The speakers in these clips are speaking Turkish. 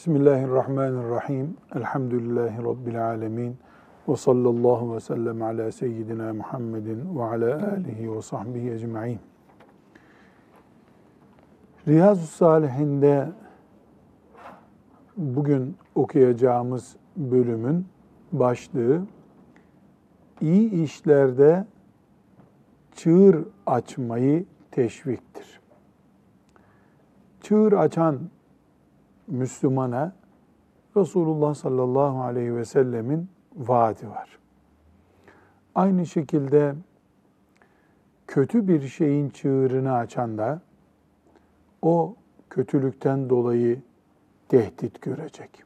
Bismillahirrahmanirrahim. Elhamdülillahi Rabbil alemin. Ve sallallahu ve sellem ala seyyidina Muhammedin ve ala alihi ve sahbihi ecma'in. Riyazu Salihinde bugün okuyacağımız bölümün başlığı iyi işlerde çığır açmayı teşviktir. Çığır açan Müslümana Resulullah sallallahu aleyhi ve sellemin vaadi var. Aynı şekilde kötü bir şeyin çığırını açan da o kötülükten dolayı tehdit görecek.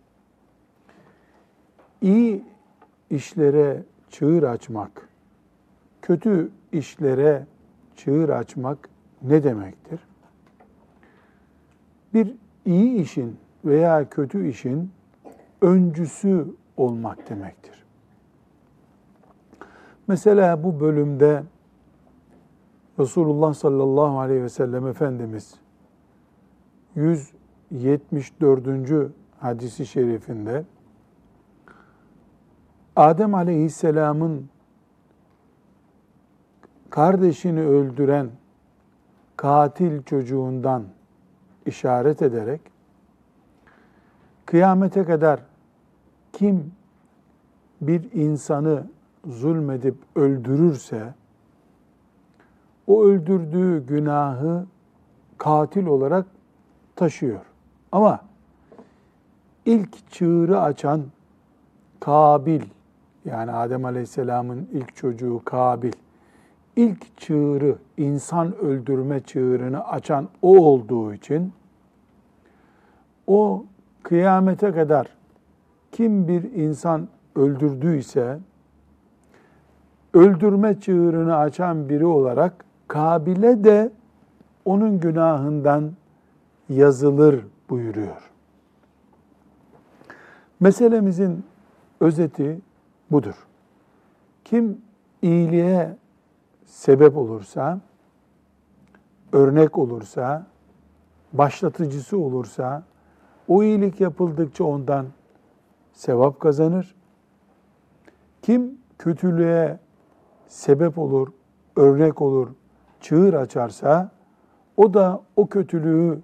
İyi işlere çığır açmak, kötü işlere çığır açmak ne demektir? Bir iyi işin veya kötü işin öncüsü olmak demektir. Mesela bu bölümde Resulullah sallallahu aleyhi ve sellem Efendimiz 174. hadisi şerifinde Adem aleyhisselamın kardeşini öldüren katil çocuğundan işaret ederek kıyamete kadar kim bir insanı zulmedip öldürürse o öldürdüğü günahı katil olarak taşıyor. Ama ilk çığırı açan Kabil yani Adem Aleyhisselam'ın ilk çocuğu Kabil ilk çığırı, insan öldürme çığırını açan o olduğu için o kıyamete kadar kim bir insan öldürdüyse öldürme çığırını açan biri olarak Kabil'e de onun günahından yazılır buyuruyor. Meselemizin özeti budur. Kim iyiliğe sebep olursa, örnek olursa, başlatıcısı olursa, o iyilik yapıldıkça ondan sevap kazanır. Kim kötülüğe sebep olur, örnek olur, çığır açarsa, o da o kötülüğü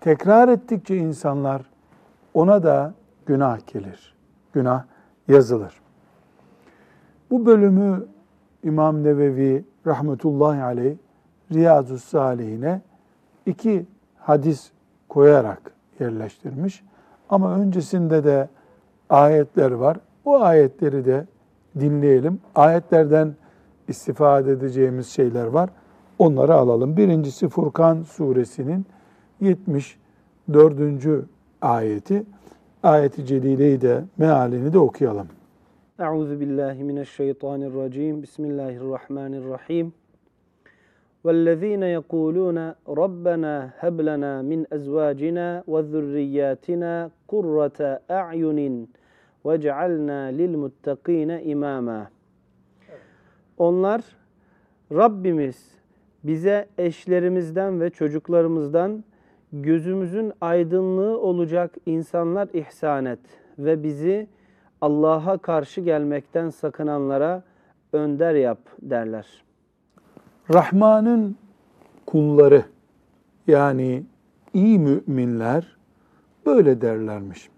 tekrar ettikçe insanlar ona da günah gelir. Günah yazılır. Bu bölümü İmam Nevevi rahmetullahi aleyh Riyazu Salihine iki hadis koyarak yerleştirmiş. Ama öncesinde de ayetler var. Bu ayetleri de dinleyelim. Ayetlerden istifade edeceğimiz şeyler var. Onları alalım. Birincisi Furkan suresinin 74. ayeti. Ayeti celileyi de mealini de okuyalım. Euzu. Bismillahirrahmanirrahim. وَالَّذ۪ينَ يَقُولُونَ رَبَّنَا هَبْ لَنَا مِنْ أَزْوَاجِنَا وَذُرِّيَّاتِنَا قُرَّةَ أَعْيُنٍ وَاجْعَلْنَا لِلْمُتَّقِينَ imama. Onlar Rabbimiz bize eşlerimizden ve çocuklarımızdan gözümüzün aydınlığı olacak insanlar ihsan et ve bizi Allah'a karşı gelmekten sakınanlara önder yap derler. Rahman'ın kulları yani iyi müminler böyle derlermiş.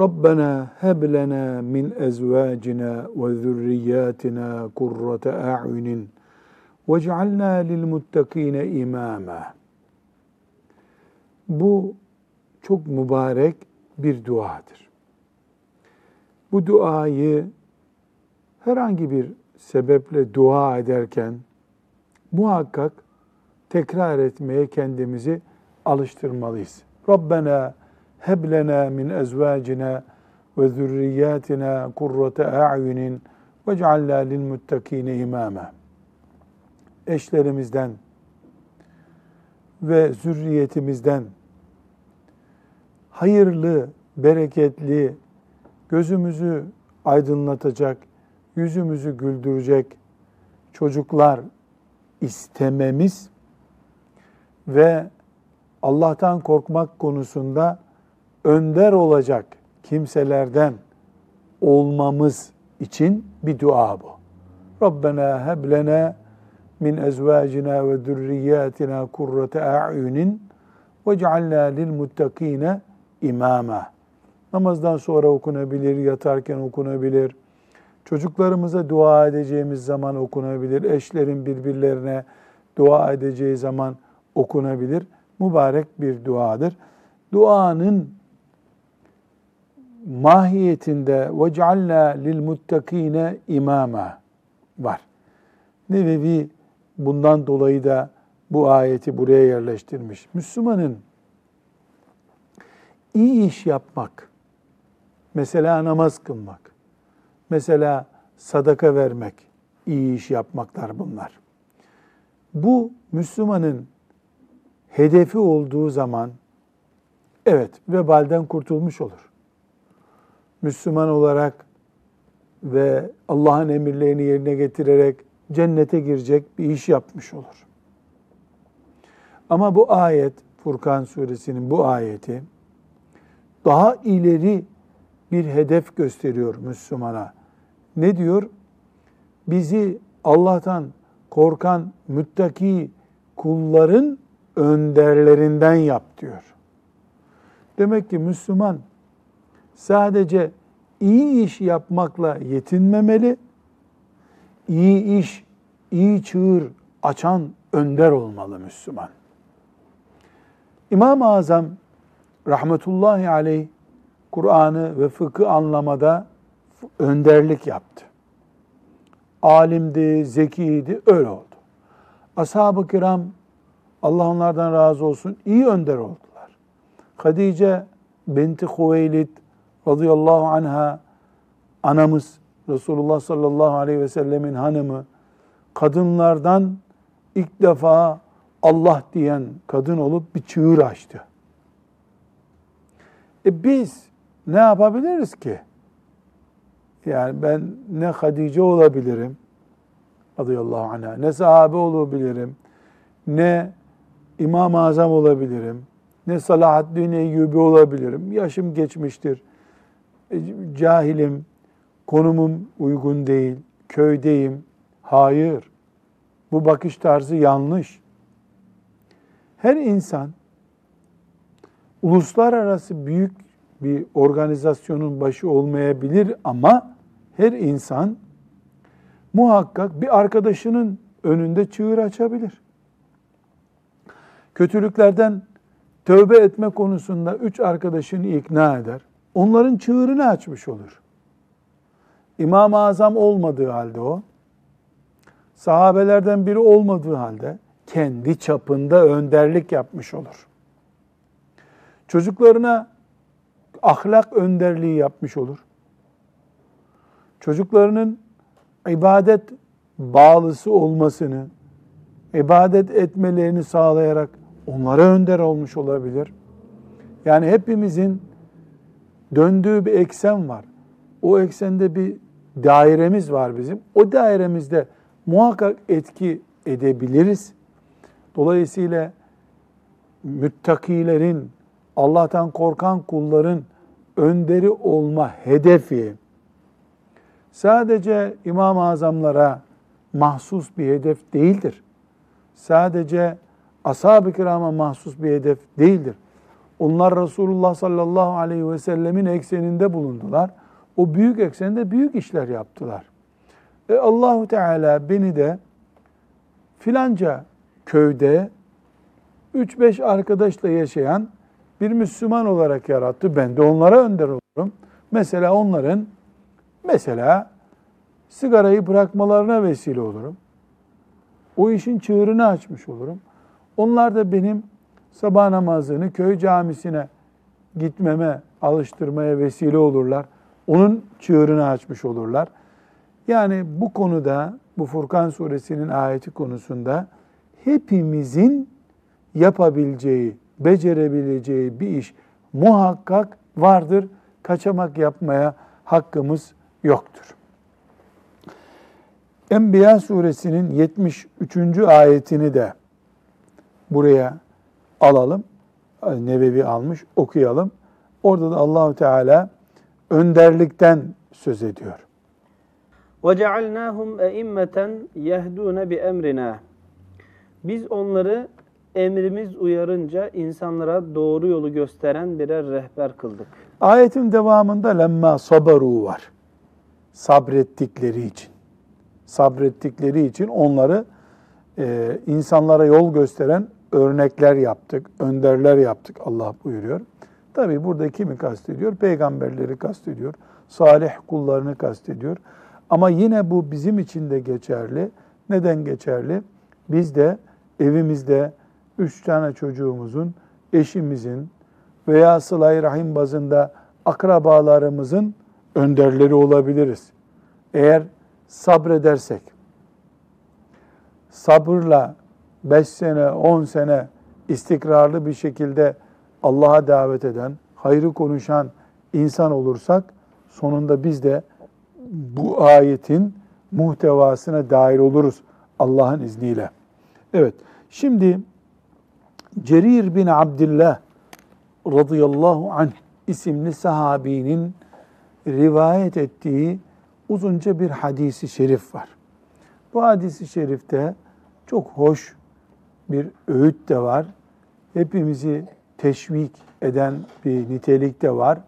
Rabbena heb lena min ezvacina ve zurriyatina kurrate a'yunin vec'alna lil muttakine imama. Bu çok mübarek bir duadır. Bu duayı herhangi bir sebeple dua ederken muhakkak tekrar etmeye kendimizi alıştırmalıyız. Rabbena heb lena min ezvacina ve zürriyatina kurrate a'yunin ve cealna lil muttakine imama. Eşlerimizden ve zürriyetimizden hayırlı, bereketli, gözümüzü aydınlatacak, yüzümüzü güldürecek çocuklar istememiz ve Allah'tan korkmak konusunda önder olacak kimselerden olmamız için bir dua bu. Rabbena heb lena min ezvacina ve zürriyatina kurrate a'yunin ve cealna lil muttakine imama. Namazdan sonra okunabilir, yatarken okunabilir. Çocuklarımıza dua edeceğimiz zaman okunabilir. Eşlerin birbirlerine dua edeceği zaman okunabilir. Mübarek bir duadır. Duanın mahiyetinde lil muttakine imama var. Nevevi bundan dolayı da bu ayeti buraya yerleştirmiş. Müslümanın iyi iş yapmak, mesela namaz kılmak, mesela sadaka vermek, iyi iş yapmaklar bunlar. Bu Müslümanın hedefi olduğu zaman evet vebalden kurtulmuş olur. Müslüman olarak ve Allah'ın emirlerini yerine getirerek cennete girecek bir iş yapmış olur. Ama bu ayet, Furkan suresinin bu ayeti daha ileri bir hedef gösteriyor Müslümana. Ne diyor? Bizi Allah'tan korkan müttaki kulların önderlerinden yap diyor. Demek ki Müslüman sadece iyi iş yapmakla yetinmemeli, iyi iş, iyi çığır açan önder olmalı Müslüman. İmam-ı Azam rahmetullahi aleyh Kur'an'ı ve fıkı anlamada önderlik yaptı. Alimdi, zekiydi, öyle oldu. Ashab-ı kiram Allah onlardan razı olsun iyi önder oldular. Hadice binti Huveylid radıyallahu anha anamız Resulullah sallallahu aleyhi ve sellemin hanımı kadınlardan ilk defa Allah diyen kadın olup bir çığır açtı. E biz ne yapabiliriz ki? Yani ben ne Hadice olabilirim radıyallahu anh'a, ne sahabe olabilirim, ne İmam-ı Azam olabilirim, ne Salahaddin Eyyubi olabilirim. Yaşım geçmiştir, e, cahilim, konumum uygun değil, köydeyim. Hayır, bu bakış tarzı yanlış. Her insan uluslararası büyük bir organizasyonun başı olmayabilir ama her insan muhakkak bir arkadaşının önünde çığır açabilir. Kötülüklerden tövbe etme konusunda üç arkadaşını ikna eder. Onların çığırını açmış olur. İmam-ı Azam olmadığı halde o, sahabelerden biri olmadığı halde kendi çapında önderlik yapmış olur. Çocuklarına ahlak önderliği yapmış olur. Çocuklarının ibadet bağlısı olmasını, ibadet etmelerini sağlayarak onlara önder olmuş olabilir. Yani hepimizin döndüğü bir eksen var. O eksende bir dairemiz var bizim. O dairemizde muhakkak etki edebiliriz. Dolayısıyla müttakilerin, Allah'tan korkan kulların önderi olma hedefi sadece İmam-ı Azamlara mahsus bir hedef değildir. Sadece ashab-ı kirama mahsus bir hedef değildir. Onlar Resulullah sallallahu aleyhi ve sellemin ekseninde bulundular. O büyük eksende büyük işler yaptılar. E Allahu Teala beni de filanca köyde 3-5 arkadaşla yaşayan bir Müslüman olarak yarattı. Ben de onlara önder olurum. Mesela onların mesela sigarayı bırakmalarına vesile olurum. O işin çığırını açmış olurum. Onlar da benim sabah namazını köy camisine gitmeme, alıştırmaya vesile olurlar. Onun çığırını açmış olurlar. Yani bu konuda, bu Furkan suresinin ayeti konusunda hepimizin yapabileceği, becerebileceği bir iş muhakkak vardır. Kaçamak yapmaya hakkımız yoktur. Enbiya suresinin 73. ayetini de buraya alalım. Nevevi almış, okuyalım. Orada da Allahu Teala önderlikten söz ediyor. وَجَعَلْنَاهُمْ اَئِمَّةً يَهْدُونَ بِأَمْرِنَا Biz onları emrimiz uyarınca insanlara doğru yolu gösteren birer rehber kıldık. Ayetin devamında lemma sabaru var. Sabrettikleri için. Sabrettikleri için onları e, insanlara yol gösteren örnekler yaptık, önderler yaptık Allah buyuruyor. Tabi burada kimi kastediyor? Peygamberleri kastediyor, salih kullarını kastediyor. Ama yine bu bizim için de geçerli. Neden geçerli? Biz de evimizde üç tane çocuğumuzun, eşimizin veya sıla rahim bazında akrabalarımızın önderleri olabiliriz. Eğer sabredersek, sabırla 5 sene, 10 sene istikrarlı bir şekilde Allah'a davet eden, hayrı konuşan insan olursak sonunda biz de bu ayetin muhtevasına dair oluruz Allah'ın izniyle. Evet, şimdi Cerir bin Abdullah radıyallahu anh isimli sahabinin rivayet ettiği uzunca bir hadisi şerif var. Bu hadisi şerifte çok hoş bir öğüt de var. Hepimizi teşvik eden bir nitelik de var.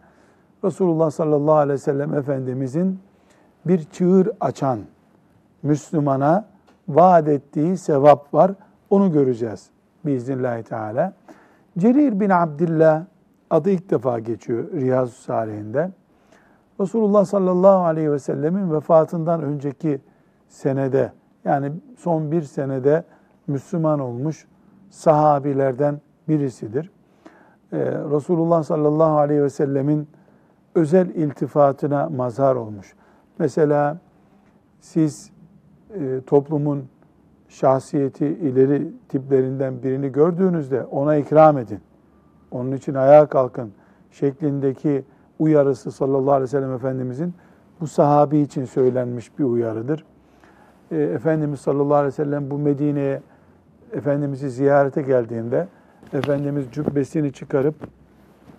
Resulullah sallallahu aleyhi ve sellem Efendimizin bir çığır açan Müslümana vaat ettiği sevap var. Onu göreceğiz biiznillahü teala. Cerir bin Abdillah adı ilk defa geçiyor Riyazu Salihinde. Resulullah sallallahu aleyhi ve sellemin vefatından önceki senede yani son bir senede Müslüman olmuş sahabilerden birisidir. Ee, Resulullah sallallahu aleyhi ve sellemin özel iltifatına mazhar olmuş. Mesela siz e, toplumun şahsiyeti ileri tiplerinden birini gördüğünüzde ona ikram edin. Onun için ayağa kalkın şeklindeki uyarısı sallallahu aleyhi ve sellem Efendimizin bu sahabi için söylenmiş bir uyarıdır. E, Efendimiz sallallahu aleyhi ve sellem bu Medine'ye Efendimiz'i ziyarete geldiğinde Efendimiz cübbesini çıkarıp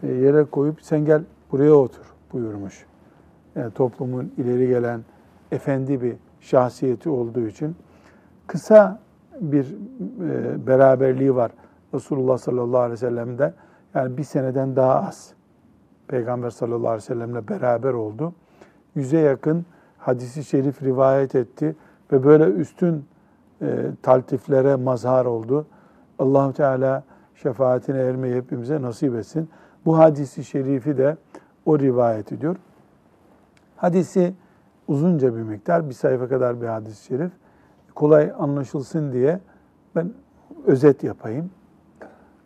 e, yere koyup sen gel buraya otur buyurmuş. Yani toplumun ileri gelen efendi bir şahsiyeti olduğu için kısa bir e, beraberliği var Resulullah sallallahu aleyhi ve sellem'de. Yani bir seneden daha az. Peygamber sallallahu aleyhi ve sellemle beraber oldu. Yüze yakın hadisi şerif rivayet etti ve böyle üstün e, taltiflere mazhar oldu. Allahu Teala şefaatine ermeyi hepimize nasip etsin. Bu hadisi şerifi de o rivayet ediyor. Hadisi uzunca bir miktar, bir sayfa kadar bir hadis-i şerif. Kolay anlaşılsın diye ben özet yapayım.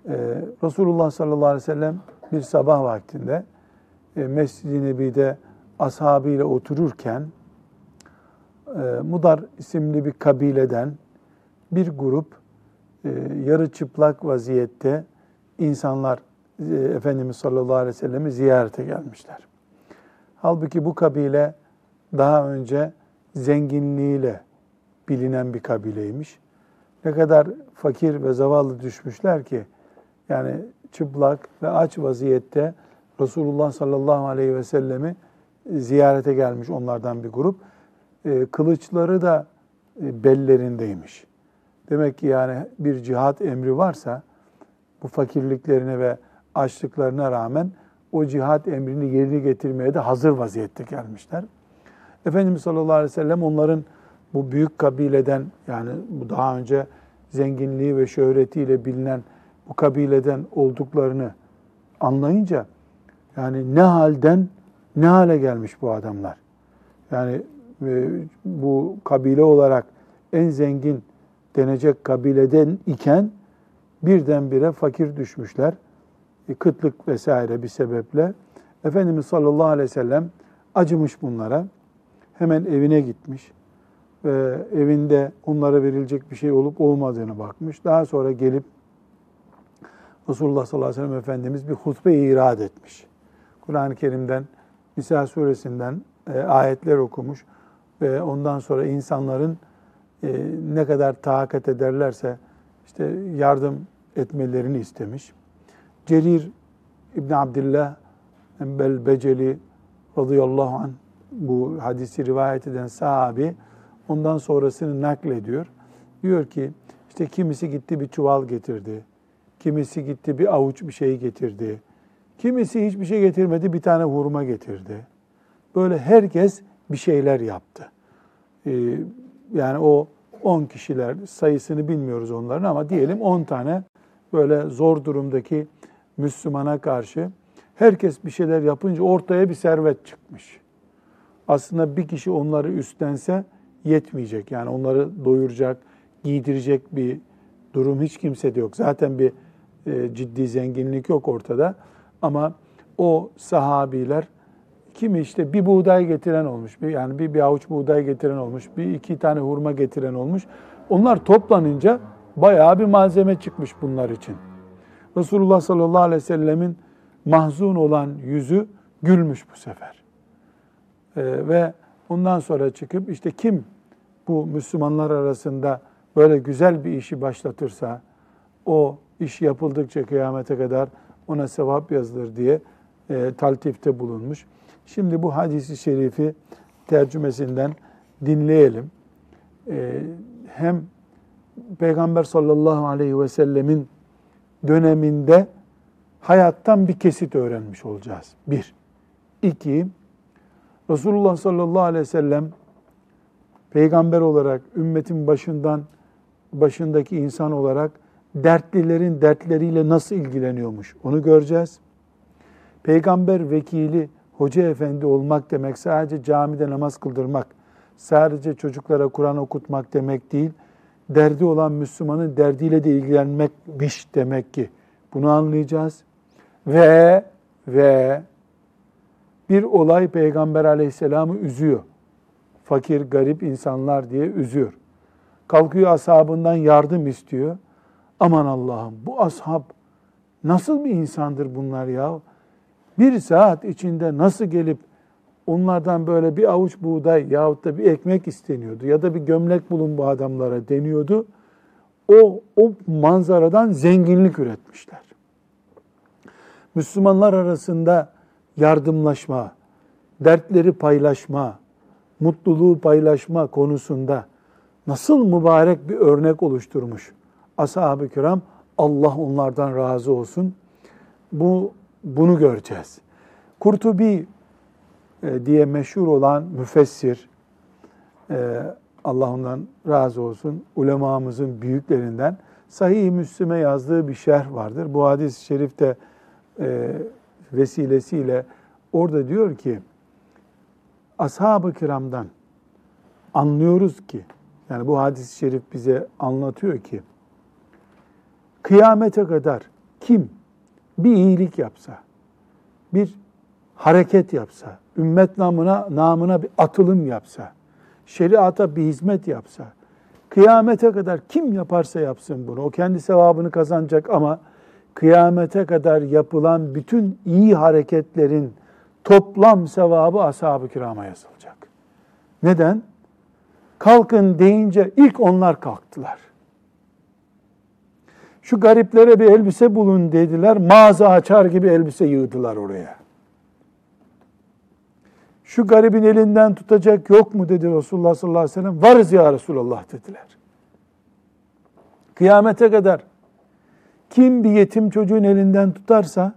Ee, Resulullah sallallahu aleyhi ve sellem bir sabah vaktinde Mescid-i Nebi'de ashabıyla otururken e, Mudar isimli bir kabileden bir grup e, yarı çıplak vaziyette insanlar e, Efendimiz sallallahu aleyhi ve sellem'i ziyarete gelmişler. Halbuki bu kabile daha önce zenginliğiyle bilinen bir kabileymiş. Ne kadar fakir ve zavallı düşmüşler ki yani çıplak ve aç vaziyette Resulullah sallallahu aleyhi ve sellemi ziyarete gelmiş onlardan bir grup. E, kılıçları da e, bellerindeymiş. Demek ki yani bir cihat emri varsa bu fakirliklerine ve açlıklarına rağmen o cihat emrini yerine getirmeye de hazır vaziyette gelmişler. Efendimiz sallallahu aleyhi ve sellem onların bu büyük kabileden yani bu daha önce zenginliği ve şöhretiyle bilinen bu kabileden olduklarını anlayınca yani ne halden ne hale gelmiş bu adamlar. Yani e, bu kabile olarak en zengin denecek kabileden iken birdenbire fakir düşmüşler. E, kıtlık vesaire bir sebeple. Efendimiz sallallahu aleyhi ve sellem acımış bunlara. Hemen evine gitmiş. Ve evinde onlara verilecek bir şey olup olmadığını bakmış. Daha sonra gelip Resulullah sallallahu aleyhi ve sellem Efendimiz bir hutbe irad etmiş. Kur'an-ı Kerim'den, Nisa suresinden e, ayetler okumuş ve ondan sonra insanların e, ne kadar tahakkat ederlerse işte yardım etmelerini istemiş. Cerir İbn Abdillah Enbel Beceli radıyallahu anh bu hadisi rivayet eden sahabi ondan sonrasını naklediyor. Diyor ki işte kimisi gitti bir çuval getirdi. Kimisi gitti bir avuç bir şey getirdi. Kimisi hiçbir şey getirmedi bir tane hurma getirdi. Böyle herkes bir şeyler yaptı. Ee, yani o 10 kişiler sayısını bilmiyoruz onların ama diyelim 10 tane böyle zor durumdaki Müslümana karşı herkes bir şeyler yapınca ortaya bir servet çıkmış. Aslında bir kişi onları üstlense yetmeyecek. Yani onları doyuracak, giydirecek bir durum hiç kimsede yok. Zaten bir e, ciddi zenginlik yok ortada. Ama o sahabiler kimi işte bir buğday getiren olmuş, bir, yani bir, bir avuç buğday getiren olmuş, bir iki tane hurma getiren olmuş. Onlar toplanınca bayağı bir malzeme çıkmış bunlar için. Resulullah sallallahu aleyhi ve sellemin mahzun olan yüzü gülmüş bu sefer. Ee, ve ondan sonra çıkıp işte kim bu Müslümanlar arasında böyle güzel bir işi başlatırsa o iş yapıldıkça kıyamete kadar ona sevap yazılır diye e, taltifte bulunmuş. Şimdi bu hadisi şerifi tercümesinden dinleyelim. E, hem Peygamber sallallahu aleyhi ve sellemin döneminde hayattan bir kesit öğrenmiş olacağız. Bir. İki, Resulullah sallallahu aleyhi ve sellem peygamber olarak ümmetin başından başındaki insan olarak dertlilerin dertleriyle nasıl ilgileniyormuş onu göreceğiz. Peygamber vekili, hoca efendi olmak demek sadece camide namaz kıldırmak, sadece çocuklara Kur'an okutmak demek değil. Derdi olan Müslümanın derdiyle de ilgilenmekmiş demek ki. Bunu anlayacağız. Ve ve bir olay Peygamber aleyhisselamı üzüyor. Fakir, garip insanlar diye üzüyor. Kalkıyor ashabından yardım istiyor. Aman Allah'ım bu ashab nasıl bir insandır bunlar ya? Bir saat içinde nasıl gelip onlardan böyle bir avuç buğday yahut da bir ekmek isteniyordu ya da bir gömlek bulun bu adamlara deniyordu. O, o manzaradan zenginlik üretmişler. Müslümanlar arasında yardımlaşma, dertleri paylaşma, mutluluğu paylaşma konusunda nasıl mübarek bir örnek oluşturmuş ashab-ı kiram. Allah onlardan razı olsun. Bu bunu göreceğiz. Kurtubi e, diye meşhur olan müfessir, e, Allah ondan razı olsun, ulemamızın büyüklerinden Sahih-i Müslim'e yazdığı bir şerh vardır. Bu hadis-i şerifte e, vesilesiyle orada diyor ki, ashab-ı kiramdan anlıyoruz ki, yani bu hadis-i şerif bize anlatıyor ki, kıyamete kadar kim bir iyilik yapsa, bir hareket yapsa, ümmet namına, namına bir atılım yapsa, şeriata bir hizmet yapsa, kıyamete kadar kim yaparsa yapsın bunu, o kendi sevabını kazanacak ama kıyamete kadar yapılan bütün iyi hareketlerin toplam sevabı ashab-ı kirama yazılacak. Neden? Kalkın deyince ilk onlar kalktılar. Şu gariplere bir elbise bulun dediler. Mağaza açar gibi elbise yığdılar oraya. Şu garibin elinden tutacak yok mu dedi Resulullah sallallahu aleyhi ve sellem. Varız ya Resulullah dediler. Kıyamete kadar kim bir yetim çocuğun elinden tutarsa,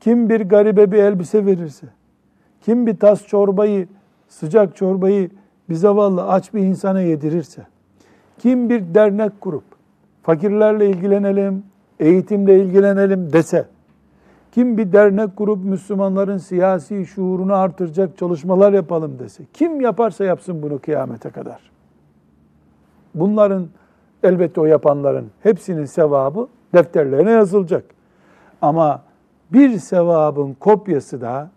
kim bir garibe bir elbise verirse, kim bir tas çorbayı, sıcak çorbayı bir zavallı aç bir insana yedirirse, kim bir dernek kurup fakirlerle ilgilenelim, eğitimle ilgilenelim dese, kim bir dernek kurup Müslümanların siyasi şuurunu artıracak çalışmalar yapalım dese, kim yaparsa yapsın bunu kıyamete kadar. Bunların elbette o yapanların hepsinin sevabı defterlerine yazılacak. Ama bir sevabın kopyası da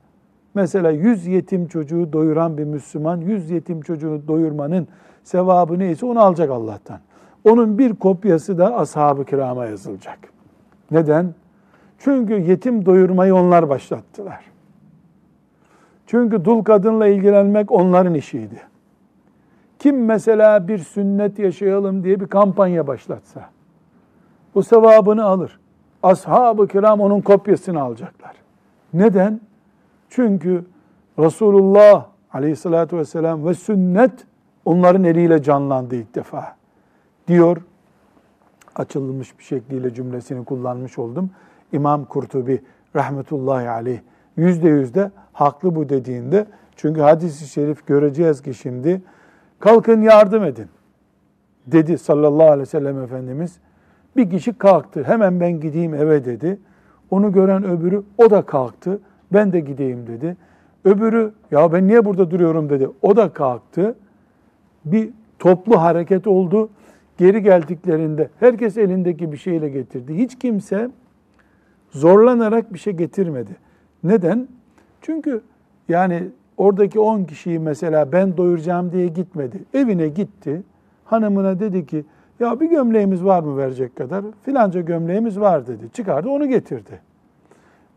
mesela yüz yetim çocuğu doyuran bir Müslüman yüz yetim çocuğu doyurmanın sevabı neyse onu alacak Allah'tan. Onun bir kopyası da ashab-ı kirama yazılacak. Neden? Çünkü yetim doyurmayı onlar başlattılar. Çünkü dul kadınla ilgilenmek onların işiydi. Kim mesela bir sünnet yaşayalım diye bir kampanya başlatsa, o sevabını alır. Ashab-ı kiram onun kopyasını alacaklar. Neden? Çünkü Resulullah aleyhissalatü vesselam ve sünnet onların eliyle canlandı ilk defa. Diyor, açılmış bir şekliyle cümlesini kullanmış oldum. İmam Kurtubi rahmetullahi aleyh yüzde yüzde haklı bu dediğinde. Çünkü hadisi şerif göreceğiz ki şimdi kalkın yardım edin dedi sallallahu aleyhi ve sellem Efendimiz. Bir kişi kalktı hemen ben gideyim eve dedi. Onu gören öbürü o da kalktı ben de gideyim dedi. Öbürü ya ben niye burada duruyorum dedi. O da kalktı. Bir toplu hareket oldu. Geri geldiklerinde herkes elindeki bir şeyle getirdi. Hiç kimse zorlanarak bir şey getirmedi. Neden? Çünkü yani oradaki 10 kişiyi mesela ben doyuracağım diye gitmedi. Evine gitti. Hanımına dedi ki ya bir gömleğimiz var mı verecek kadar? Filanca gömleğimiz var dedi. Çıkardı onu getirdi.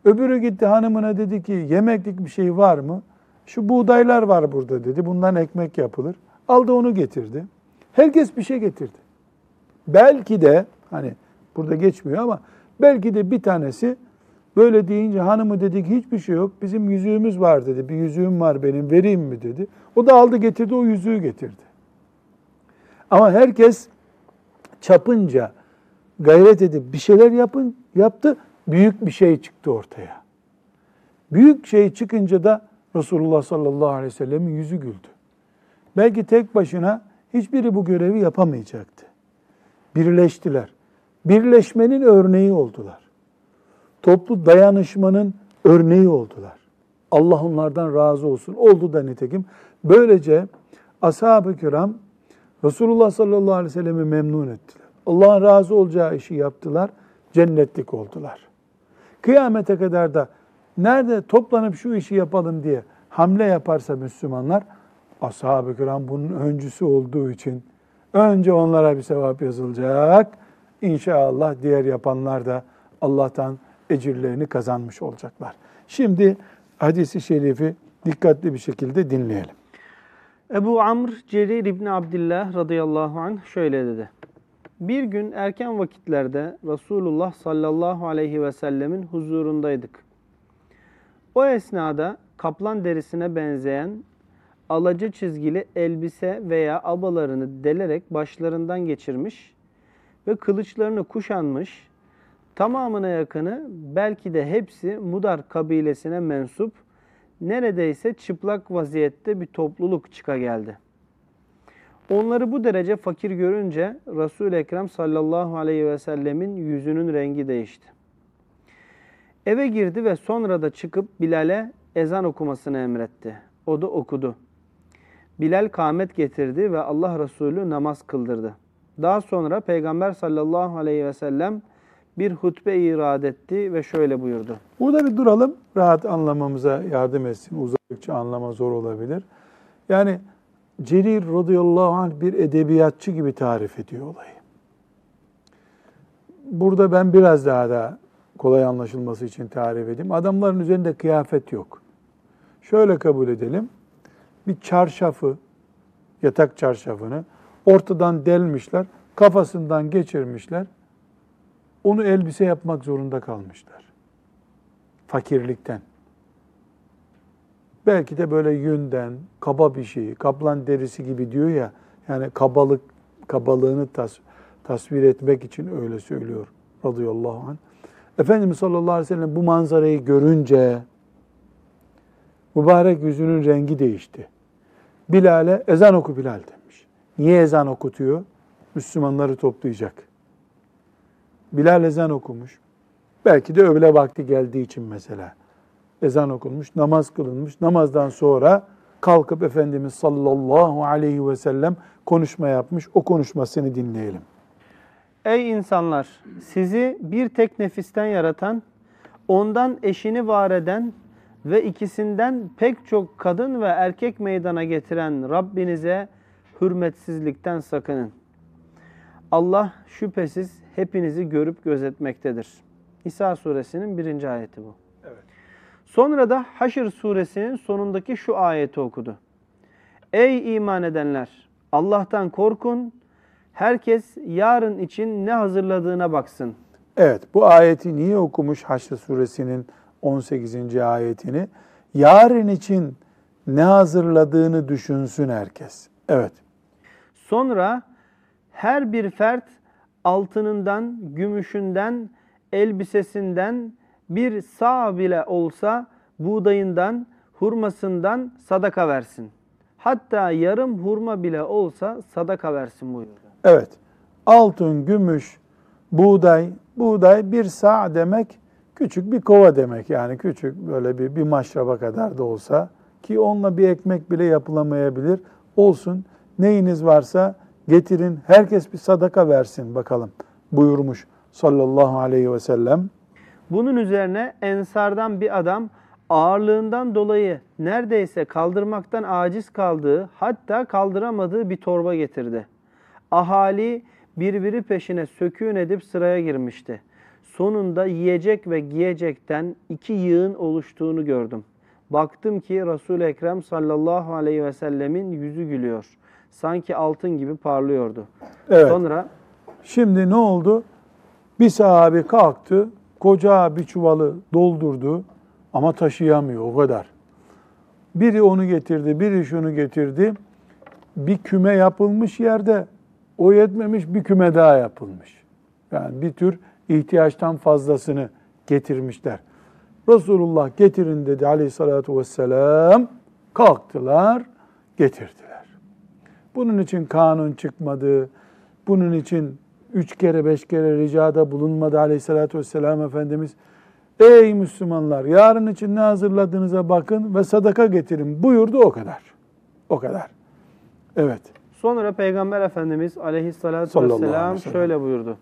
Öbürü gitti hanımına dedi ki yemeklik bir şey var mı? Şu buğdaylar var burada dedi. Bundan ekmek yapılır. Aldı onu getirdi. Herkes bir şey getirdi. Belki de hani burada geçmiyor ama belki de bir tanesi böyle deyince hanımı dedi ki hiçbir şey yok. Bizim yüzüğümüz var dedi. Bir yüzüğüm var benim vereyim mi dedi. O da aldı getirdi o yüzüğü getirdi. Ama herkes çapınca gayret edip bir şeyler yapın yaptı. Büyük bir şey çıktı ortaya. Büyük şey çıkınca da Resulullah sallallahu aleyhi ve sellemin yüzü güldü. Belki tek başına hiçbiri bu görevi yapamayacaktı. Birleştiler. Birleşmenin örneği oldular. Toplu dayanışmanın örneği oldular. Allah onlardan razı olsun. Oldu da nitekim. Böylece ashab-ı kiram Resulullah sallallahu aleyhi ve sellem'i memnun ettiler. Allah'ın razı olacağı işi yaptılar, cennetlik oldular. Kıyamete kadar da nerede toplanıp şu işi yapalım diye hamle yaparsa Müslümanlar, ashab-ı kiram bunun öncüsü olduğu için önce onlara bir sevap yazılacak. İnşallah diğer yapanlar da Allah'tan ecirlerini kazanmış olacaklar. Şimdi hadisi şerifi dikkatli bir şekilde dinleyelim. Ebu Amr Cerir İbni Abdillah radıyallahu anh şöyle dedi. Bir gün erken vakitlerde Resulullah sallallahu aleyhi ve sellemin huzurundaydık. O esnada kaplan derisine benzeyen alacı çizgili elbise veya abalarını delerek başlarından geçirmiş ve kılıçlarını kuşanmış, tamamına yakını belki de hepsi Mudar kabilesine mensup neredeyse çıplak vaziyette bir topluluk çıka geldi. Onları bu derece fakir görünce Resul-i Ekrem sallallahu aleyhi ve sellemin yüzünün rengi değişti. Eve girdi ve sonra da çıkıp Bilal'e ezan okumasını emretti. O da okudu. Bilal kâmet getirdi ve Allah Resulü namaz kıldırdı. Daha sonra Peygamber sallallahu aleyhi ve sellem bir hutbe irad etti ve şöyle buyurdu. Burada bir duralım, rahat anlamamıza yardım etsin. Uzakça anlama zor olabilir. Yani Cerir radıyallahu anh bir edebiyatçı gibi tarif ediyor olayı. Burada ben biraz daha da kolay anlaşılması için tarif edeyim. Adamların üzerinde kıyafet yok. Şöyle kabul edelim. Bir çarşafı, yatak çarşafını ortadan delmişler, kafasından geçirmişler onu elbise yapmak zorunda kalmışlar. Fakirlikten. Belki de böyle yünden, kaba bir şey, kaplan derisi gibi diyor ya, yani kabalık, kabalığını tas, tasvir etmek için öyle söylüyor radıyallahu anh. Efendimiz sallallahu aleyhi ve sellem bu manzarayı görünce mübarek yüzünün rengi değişti. Bilal'e ezan oku Bilal demiş. Niye ezan okutuyor? Müslümanları toplayacak. Bilal ezan okumuş. Belki de öğle vakti geldiği için mesela. Ezan okunmuş, namaz kılınmış. Namazdan sonra kalkıp Efendimiz sallallahu aleyhi ve sellem konuşma yapmış. O konuşmasını dinleyelim. Ey insanlar! Sizi bir tek nefisten yaratan, ondan eşini var eden ve ikisinden pek çok kadın ve erkek meydana getiren Rabbinize hürmetsizlikten sakının. Allah şüphesiz hepinizi görüp gözetmektedir. İsa suresinin birinci ayeti bu. Evet. Sonra da Haşr suresinin sonundaki şu ayeti okudu. Ey iman edenler! Allah'tan korkun, herkes yarın için ne hazırladığına baksın. Evet, bu ayeti niye okumuş Haşr suresinin 18. ayetini. Yarın için ne hazırladığını düşünsün herkes. Evet. Sonra her bir fert altınından, gümüşünden, elbisesinden bir sağ bile olsa buğdayından, hurmasından sadaka versin. Hatta yarım hurma bile olsa sadaka versin buyurdu. Evet. Altın, gümüş, buğday. Buğday bir sağ demek küçük bir kova demek. Yani küçük böyle bir, bir maşraba kadar da olsa ki onunla bir ekmek bile yapılamayabilir. Olsun neyiniz varsa getirin herkes bir sadaka versin bakalım buyurmuş sallallahu aleyhi ve sellem. Bunun üzerine ensardan bir adam ağırlığından dolayı neredeyse kaldırmaktan aciz kaldığı hatta kaldıramadığı bir torba getirdi. Ahali birbiri peşine söküğün edip sıraya girmişti. Sonunda yiyecek ve giyecekten iki yığın oluştuğunu gördüm. Baktım ki Resul-i Ekrem sallallahu aleyhi ve sellemin yüzü gülüyor. Sanki altın gibi parlıyordu. Evet. Sonra Şimdi ne oldu? Bir sahabi kalktı, koca bir çuvalı doldurdu ama taşıyamıyor o kadar. Biri onu getirdi, biri şunu getirdi. Bir küme yapılmış yerde o yetmemiş bir küme daha yapılmış. Yani bir tür ihtiyaçtan fazlasını getirmişler. Resulullah getirin dedi aleyhissalatü vesselam. Kalktılar, getirdiler. Bunun için kanun çıkmadı. Bunun için üç kere beş kere ricada bulunmadı aleyhissalatü vesselam Efendimiz. Ey Müslümanlar yarın için ne hazırladığınıza bakın ve sadaka getirin buyurdu o kadar. O kadar. Evet. Sonra Peygamber Efendimiz aleyhissalatü vesselam şöyle buyurdu.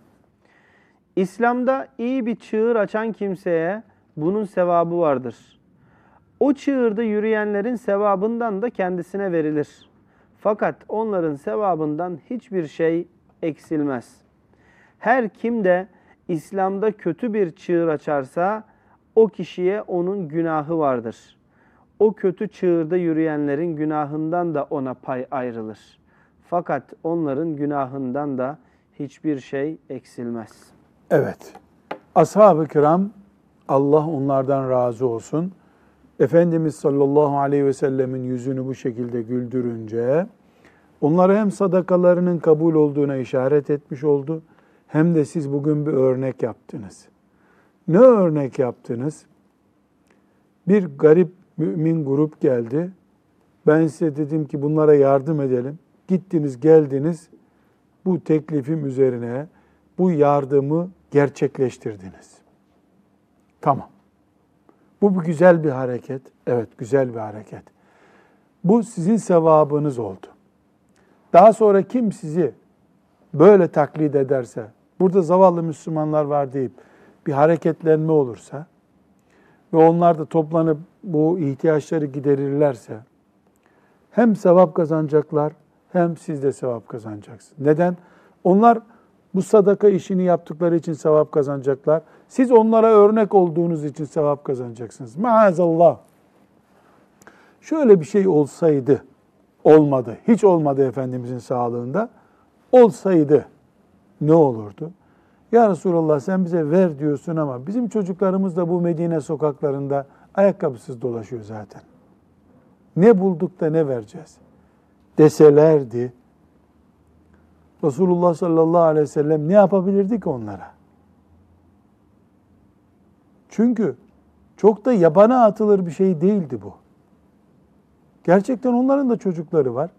İslam'da iyi bir çığır açan kimseye bunun sevabı vardır. O çığırda yürüyenlerin sevabından da kendisine verilir. Fakat onların sevabından hiçbir şey eksilmez. Her kim de İslam'da kötü bir çığır açarsa o kişiye onun günahı vardır. O kötü çığırda yürüyenlerin günahından da ona pay ayrılır. Fakat onların günahından da hiçbir şey eksilmez. Evet. Ashab-ı kiram Allah onlardan razı olsun. Efendimiz sallallahu aleyhi ve sellemin yüzünü bu şekilde güldürünce onlara hem sadakalarının kabul olduğuna işaret etmiş oldu hem de siz bugün bir örnek yaptınız. Ne örnek yaptınız? Bir garip mümin grup geldi. Ben size dedim ki bunlara yardım edelim. Gittiniz, geldiniz. Bu teklifim üzerine bu yardımı gerçekleştirdiniz. Tamam. Bu güzel bir hareket. Evet, güzel bir hareket. Bu sizin sevabınız oldu. Daha sonra kim sizi böyle taklit ederse, burada zavallı Müslümanlar var deyip bir hareketlenme olursa ve onlar da toplanıp bu ihtiyaçları giderirlerse hem sevap kazanacaklar hem siz de sevap kazanacaksınız. Neden? Onlar bu sadaka işini yaptıkları için sevap kazanacaklar. Siz onlara örnek olduğunuz için sevap kazanacaksınız. Maazallah. Şöyle bir şey olsaydı, olmadı, hiç olmadı Efendimizin sağlığında, olsaydı ne olurdu? Ya Resulallah sen bize ver diyorsun ama bizim çocuklarımız da bu Medine sokaklarında ayakkabısız dolaşıyor zaten. Ne bulduk da ne vereceğiz? Deselerdi, Resulullah sallallahu aleyhi ve sellem ne yapabilirdi ki onlara? Çünkü çok da yabana atılır bir şey değildi bu. Gerçekten onların da çocukları var.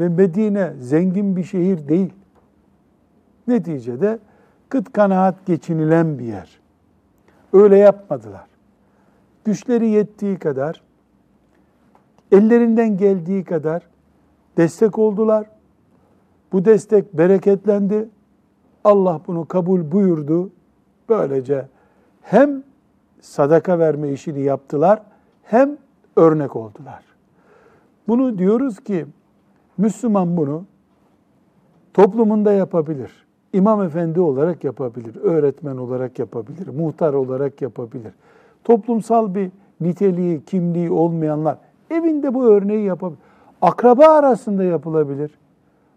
Ve Medine zengin bir şehir değil. Neticede kıt kanaat geçinilen bir yer. Öyle yapmadılar. Güçleri yettiği kadar, ellerinden geldiği kadar destek oldular. Bu destek bereketlendi. Allah bunu kabul buyurdu. Böylece hem sadaka verme işini yaptılar hem örnek oldular. Bunu diyoruz ki Müslüman bunu toplumunda yapabilir. İmam efendi olarak yapabilir, öğretmen olarak yapabilir, muhtar olarak yapabilir. Toplumsal bir niteliği, kimliği olmayanlar evinde bu örneği yapabilir. Akraba arasında yapılabilir.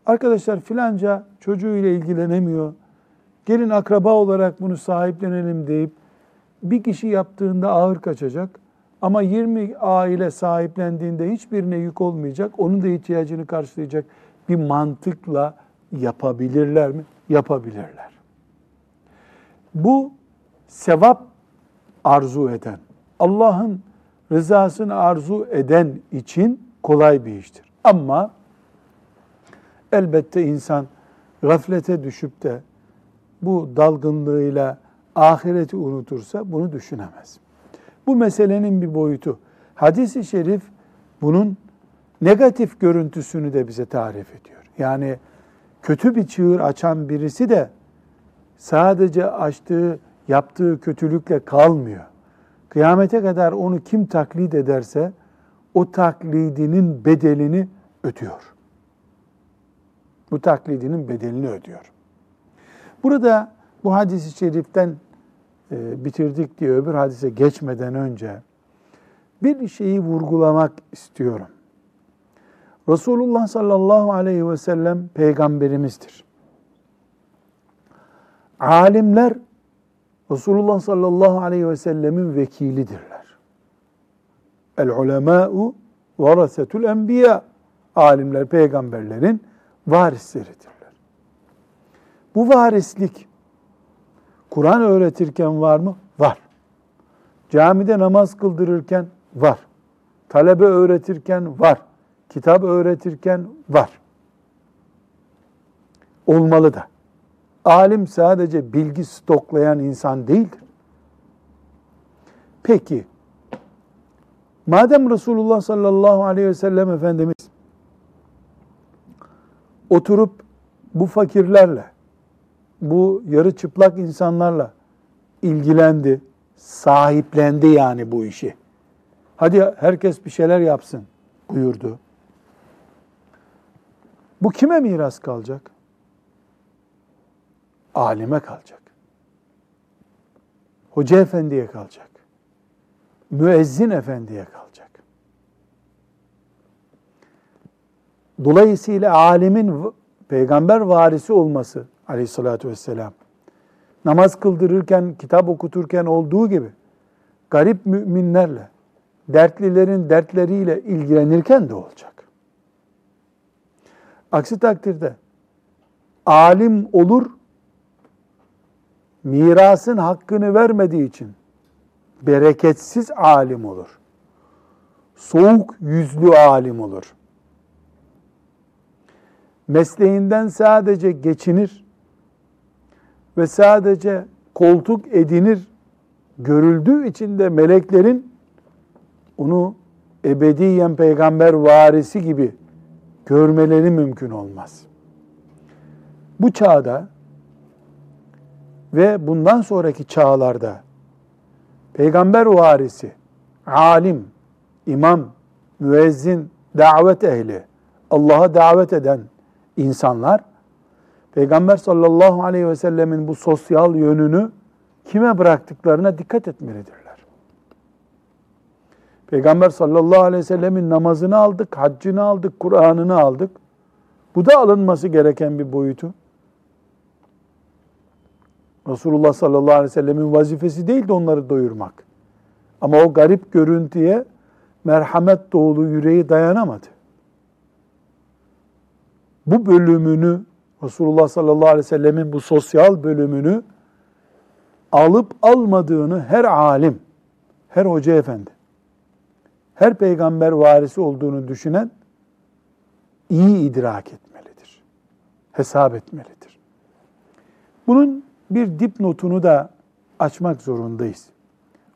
Arkadaşlar filanca çocuğuyla ilgilenemiyor. Gelin akraba olarak bunu sahiplenelim deyip bir kişi yaptığında ağır kaçacak ama 20 aile sahiplendiğinde hiçbirine yük olmayacak, onun da ihtiyacını karşılayacak bir mantıkla yapabilirler mi? Yapabilirler. Bu sevap arzu eden, Allah'ın rızasını arzu eden için kolay bir iştir. Ama elbette insan gaflete düşüp de bu dalgınlığıyla ahireti unutursa bunu düşünemez. Bu meselenin bir boyutu. Hadis-i şerif bunun negatif görüntüsünü de bize tarif ediyor. Yani kötü bir çığır açan birisi de sadece açtığı, yaptığı kötülükle kalmıyor. Kıyamete kadar onu kim taklit ederse o taklidinin bedelini ödüyor. Bu taklidinin bedelini ödüyor. Burada bu hadisi şeriften e, bitirdik diye öbür hadise geçmeden önce bir şeyi vurgulamak istiyorum. Resulullah sallallahu aleyhi ve sellem peygamberimizdir. Alimler Resulullah sallallahu aleyhi ve sellemin vekilidirler. El ulemâ'u varasetul enbiya. Alimler peygamberlerin varisleridirler. Bu varislik Kur'an öğretirken var mı? Var. Camide namaz kıldırırken var. Talebe öğretirken var. Kitap öğretirken var. Olmalı da. Alim sadece bilgi stoklayan insan değildir. Peki, madem Resulullah sallallahu aleyhi ve sellem Efendimiz oturup bu fakirlerle, bu yarı çıplak insanlarla ilgilendi, sahiplendi yani bu işi. Hadi herkes bir şeyler yapsın buyurdu. Bu kime miras kalacak? Alime kalacak. Hoca efendiye kalacak. Müezzin efendiye kalacak. Dolayısıyla alimin peygamber varisi olması aleyhissalatü vesselam namaz kıldırırken, kitap okuturken olduğu gibi garip müminlerle, dertlilerin dertleriyle ilgilenirken de olacak. Aksi takdirde alim olur, mirasın hakkını vermediği için bereketsiz alim olur. Soğuk yüzlü alim olur. Mesleğinden sadece geçinir ve sadece koltuk edinir görüldüğü için de meleklerin onu ebediyen peygamber varisi gibi görmeleri mümkün olmaz. Bu çağda ve bundan sonraki çağlarda peygamber varisi, alim, imam, müezzin, davet ehli, Allah'a davet eden insanlar Peygamber sallallahu aleyhi ve sellemin bu sosyal yönünü kime bıraktıklarına dikkat etmelidirler. Peygamber sallallahu aleyhi ve sellemin namazını aldık, haccını aldık, Kur'an'ını aldık. Bu da alınması gereken bir boyutu. Resulullah sallallahu aleyhi ve sellemin vazifesi değil de onları doyurmak. Ama o garip görüntüye merhamet dolu yüreği dayanamadı. Bu bölümünü Resulullah sallallahu aleyhi ve sellemin bu sosyal bölümünü alıp almadığını her alim, her hoca efendi, her peygamber varisi olduğunu düşünen iyi idrak etmelidir. Hesap etmelidir. Bunun bir dipnotunu da açmak zorundayız.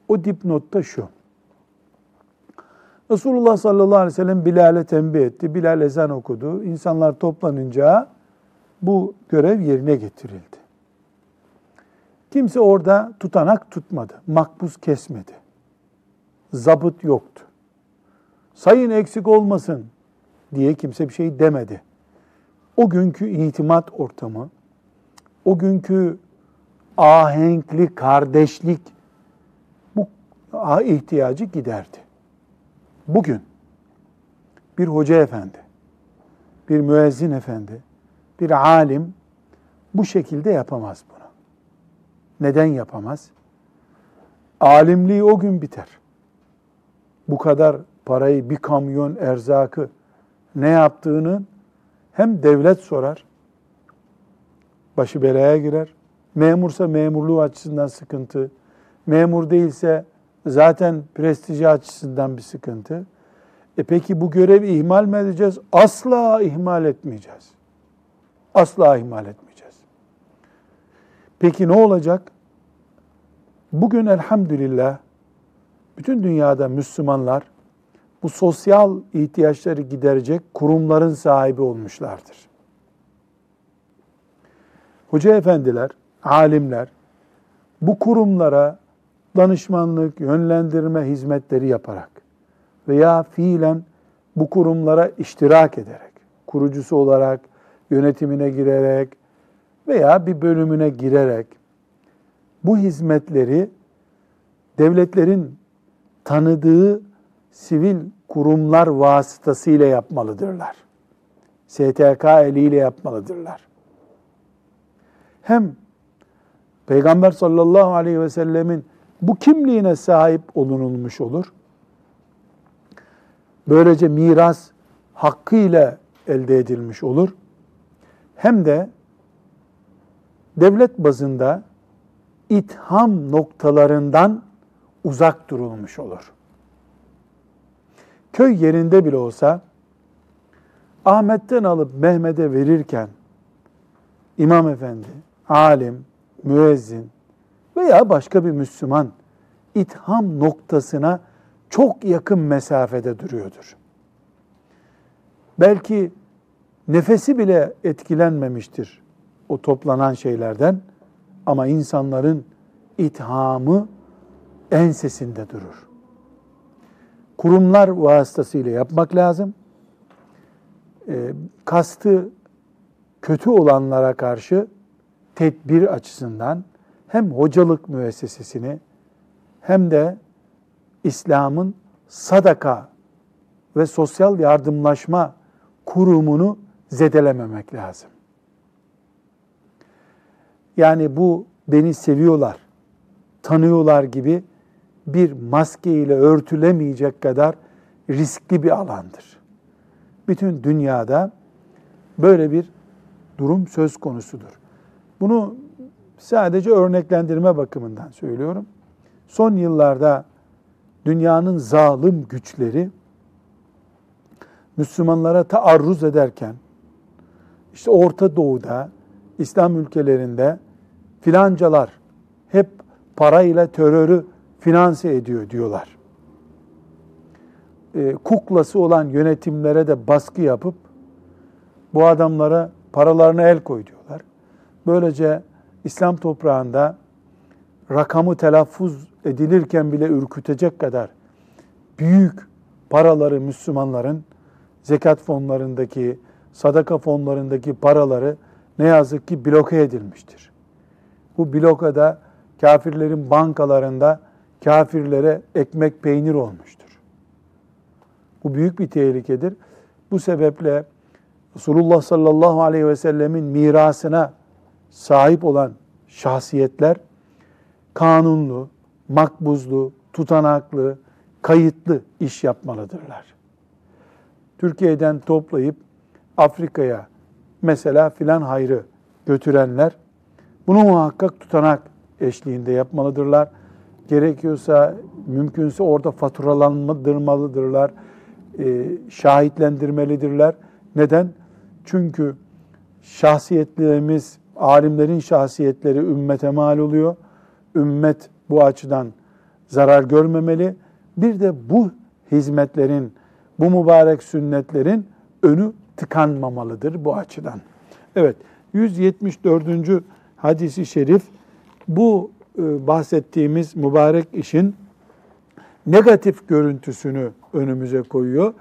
O dipnotta şu. Resulullah sallallahu aleyhi ve sellem Bilal'e tembih etti. Bilal ezan okudu. İnsanlar toplanınca bu görev yerine getirildi. Kimse orada tutanak tutmadı. Makbuz kesmedi. Zabıt yoktu. Sayın eksik olmasın diye kimse bir şey demedi. O günkü itimat ortamı, o günkü ahenkli kardeşlik bu ihtiyacı giderdi. Bugün bir hoca efendi, bir müezzin efendi, bir alim bu şekilde yapamaz bunu. Neden yapamaz? alimliği o gün biter. Bu kadar parayı, bir kamyon erzakı ne yaptığını hem devlet sorar, başı belaya girer. Memursa memurluğu açısından sıkıntı, memur değilse zaten prestiji açısından bir sıkıntı. E peki bu görevi ihmal mi edeceğiz? Asla ihmal etmeyeceğiz. Asla ihmal etmeyeceğiz. Peki ne olacak? Bugün elhamdülillah bütün dünyada Müslümanlar bu sosyal ihtiyaçları giderecek kurumların sahibi olmuşlardır. Hoca efendiler, alimler bu kurumlara danışmanlık, yönlendirme hizmetleri yaparak veya fiilen bu kurumlara iştirak ederek, kurucusu olarak, yönetimine girerek veya bir bölümüne girerek bu hizmetleri devletlerin tanıdığı sivil kurumlar vasıtasıyla yapmalıdırlar. STK eliyle yapmalıdırlar. Hem Peygamber sallallahu aleyhi ve sellemin bu kimliğine sahip olunulmuş olur. Böylece miras hakkıyla elde edilmiş olur. Hem de devlet bazında itham noktalarından uzak durulmuş olur. Köy yerinde bile olsa Ahmet'ten alıp Mehmet'e verirken imam efendi, alim, müezzin veya başka bir Müslüman itham noktasına çok yakın mesafede duruyordur. Belki nefesi bile etkilenmemiştir o toplanan şeylerden ama insanların ithamı ensesinde durur. Kurumlar vasıtasıyla yapmak lazım. E, kastı kötü olanlara karşı tedbir açısından hem hocalık müessesesini hem de İslam'ın sadaka ve sosyal yardımlaşma kurumunu zedelememek lazım. Yani bu beni seviyorlar, tanıyorlar gibi bir maske ile örtülemeyecek kadar riskli bir alandır. Bütün dünyada böyle bir durum söz konusudur. Bunu sadece örneklendirme bakımından söylüyorum. Son yıllarda dünyanın zalim güçleri Müslümanlara taarruz ederken işte Orta Doğu'da, İslam ülkelerinde filancalar hep parayla terörü finanse ediyor diyorlar. E, kuklası olan yönetimlere de baskı yapıp bu adamlara paralarına el koy diyorlar. Böylece İslam toprağında rakamı telaffuz edilirken bile ürkütecek kadar büyük paraları Müslümanların zekat fonlarındaki, sadaka fonlarındaki paraları ne yazık ki bloke edilmiştir. Bu blokada kafirlerin bankalarında kafirlere ekmek peynir olmuştur. Bu büyük bir tehlikedir. Bu sebeple Resulullah sallallahu aleyhi ve sellemin mirasına sahip olan şahsiyetler kanunlu, makbuzlu, tutanaklı, kayıtlı iş yapmalıdırlar. Türkiye'den toplayıp Afrika'ya mesela filan hayrı götürenler bunu muhakkak tutanak eşliğinde yapmalıdırlar. Gerekiyorsa mümkünse orada faturalandırmalıdırlar, e, şahitlendirmelidirler. Neden? Çünkü şahsiyetlerimiz, alimlerin şahsiyetleri ümmete mal oluyor. Ümmet bu açıdan zarar görmemeli. Bir de bu hizmetlerin, bu mübarek sünnetlerin önü tıkanmamalıdır bu açıdan. Evet, 174. hadisi şerif bu e, bahsettiğimiz mübarek işin negatif görüntüsünü önümüze koyuyor.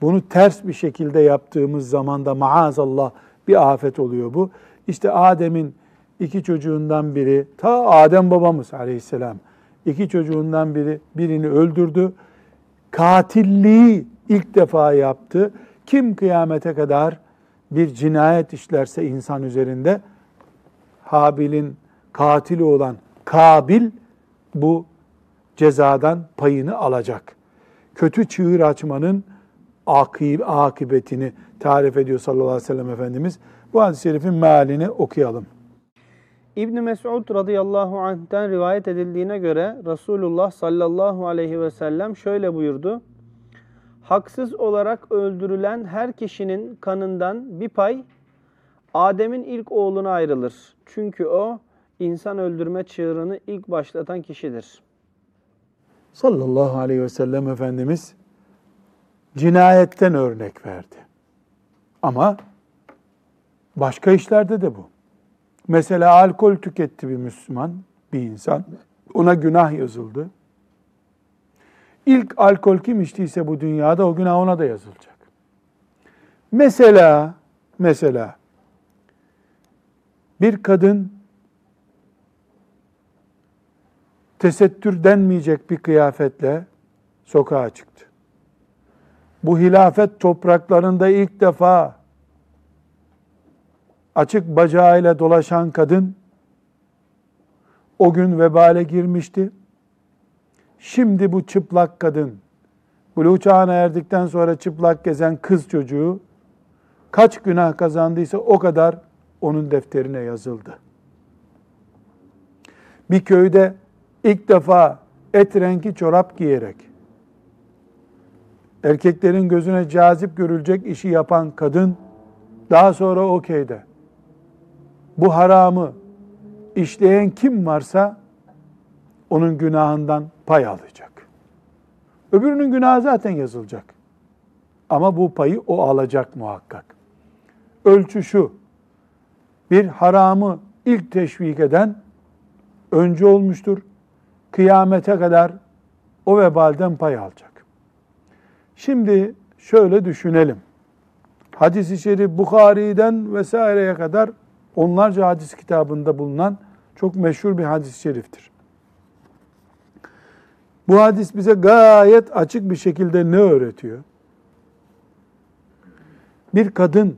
Bunu ters bir şekilde yaptığımız zaman da maazallah bir afet oluyor bu. İşte Adem'in iki çocuğundan biri, ta Adem babamız aleyhisselam, iki çocuğundan biri birini öldürdü. Katilliği ilk defa yaptı. Kim kıyamete kadar bir cinayet işlerse insan üzerinde, Habil'in katili olan Kabil bu cezadan payını alacak. Kötü çığır açmanın akıbetini tarif ediyor sallallahu aleyhi ve sellem Efendimiz. Bu hadis-i şerifin mealini okuyalım. İbn Mesud radıyallahu anh'ten rivayet edildiğine göre Resulullah sallallahu aleyhi ve sellem şöyle buyurdu. Haksız olarak öldürülen her kişinin kanından bir pay Adem'in ilk oğluna ayrılır. Çünkü o insan öldürme çığırını ilk başlatan kişidir. Sallallahu aleyhi ve sellem Efendimiz cinayetten örnek verdi. Ama başka işlerde de bu. Mesela alkol tüketti bir Müslüman, bir insan. Ona günah yazıldı. İlk alkol kim içtiyse bu dünyada o günah ona da yazılacak. Mesela, mesela bir kadın tesettür denmeyecek bir kıyafetle sokağa çıktı. Bu hilafet topraklarında ilk defa açık bacağıyla dolaşan kadın o gün vebale girmişti. Şimdi bu çıplak kadın, buluğ çağına erdikten sonra çıplak gezen kız çocuğu kaç günah kazandıysa o kadar onun defterine yazıldı. Bir köyde ilk defa et rengi çorap giyerek erkeklerin gözüne cazip görülecek işi yapan kadın daha sonra o köyde bu haramı işleyen kim varsa onun günahından pay alacak. Öbürünün günahı zaten yazılacak. Ama bu payı o alacak muhakkak. Ölçü şu. Bir haramı ilk teşvik eden önce olmuştur. Kıyamete kadar o vebalden pay alacak. Şimdi şöyle düşünelim. Hadis-i şerif Bukhari'den vesaireye kadar onlarca hadis kitabında bulunan çok meşhur bir hadis-i şeriftir. Bu hadis bize gayet açık bir şekilde ne öğretiyor? Bir kadın,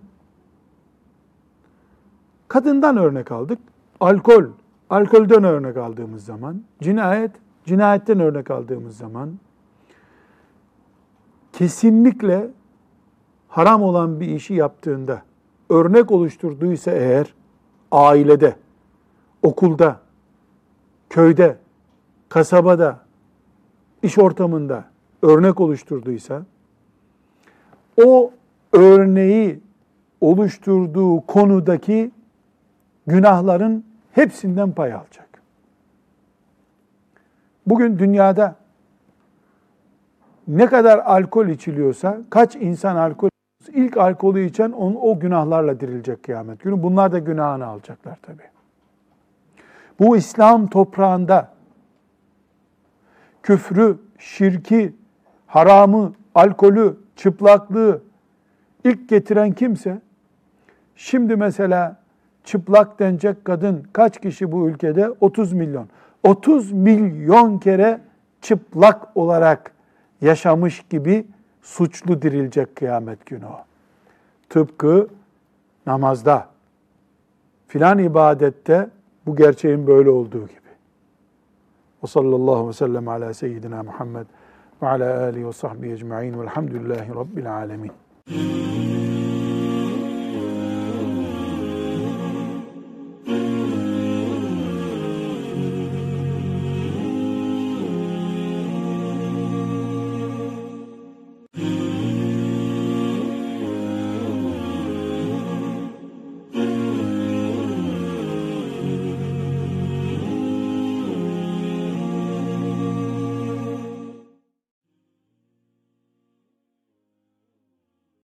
kadından örnek aldık, alkol, alkolden örnek aldığımız zaman, cinayet, cinayetten örnek aldığımız zaman, kesinlikle haram olan bir işi yaptığında, örnek oluşturduysa eğer, ailede, okulda, köyde, kasabada, iş ortamında örnek oluşturduysa, o örneği oluşturduğu konudaki günahların hepsinden pay alacak. Bugün dünyada ne kadar alkol içiliyorsa, kaç insan alkol ilk alkolü içen on, o günahlarla dirilecek kıyamet günü. Bunlar da günahını alacaklar tabi. Bu İslam toprağında küfrü, şirki, haramı, alkolü, çıplaklığı ilk getiren kimse, şimdi mesela çıplak denecek kadın kaç kişi bu ülkede? 30 milyon. 30 milyon kere çıplak olarak yaşamış gibi suçlu dirilecek kıyamet günü o. Tıpkı namazda, filan ibadette bu gerçeğin böyle olduğu gibi. Ve sallallahu ve sellem ala seyyidina Muhammed ve ala alihi ve sahbihi ecma'in velhamdülillahi rabbil alemin.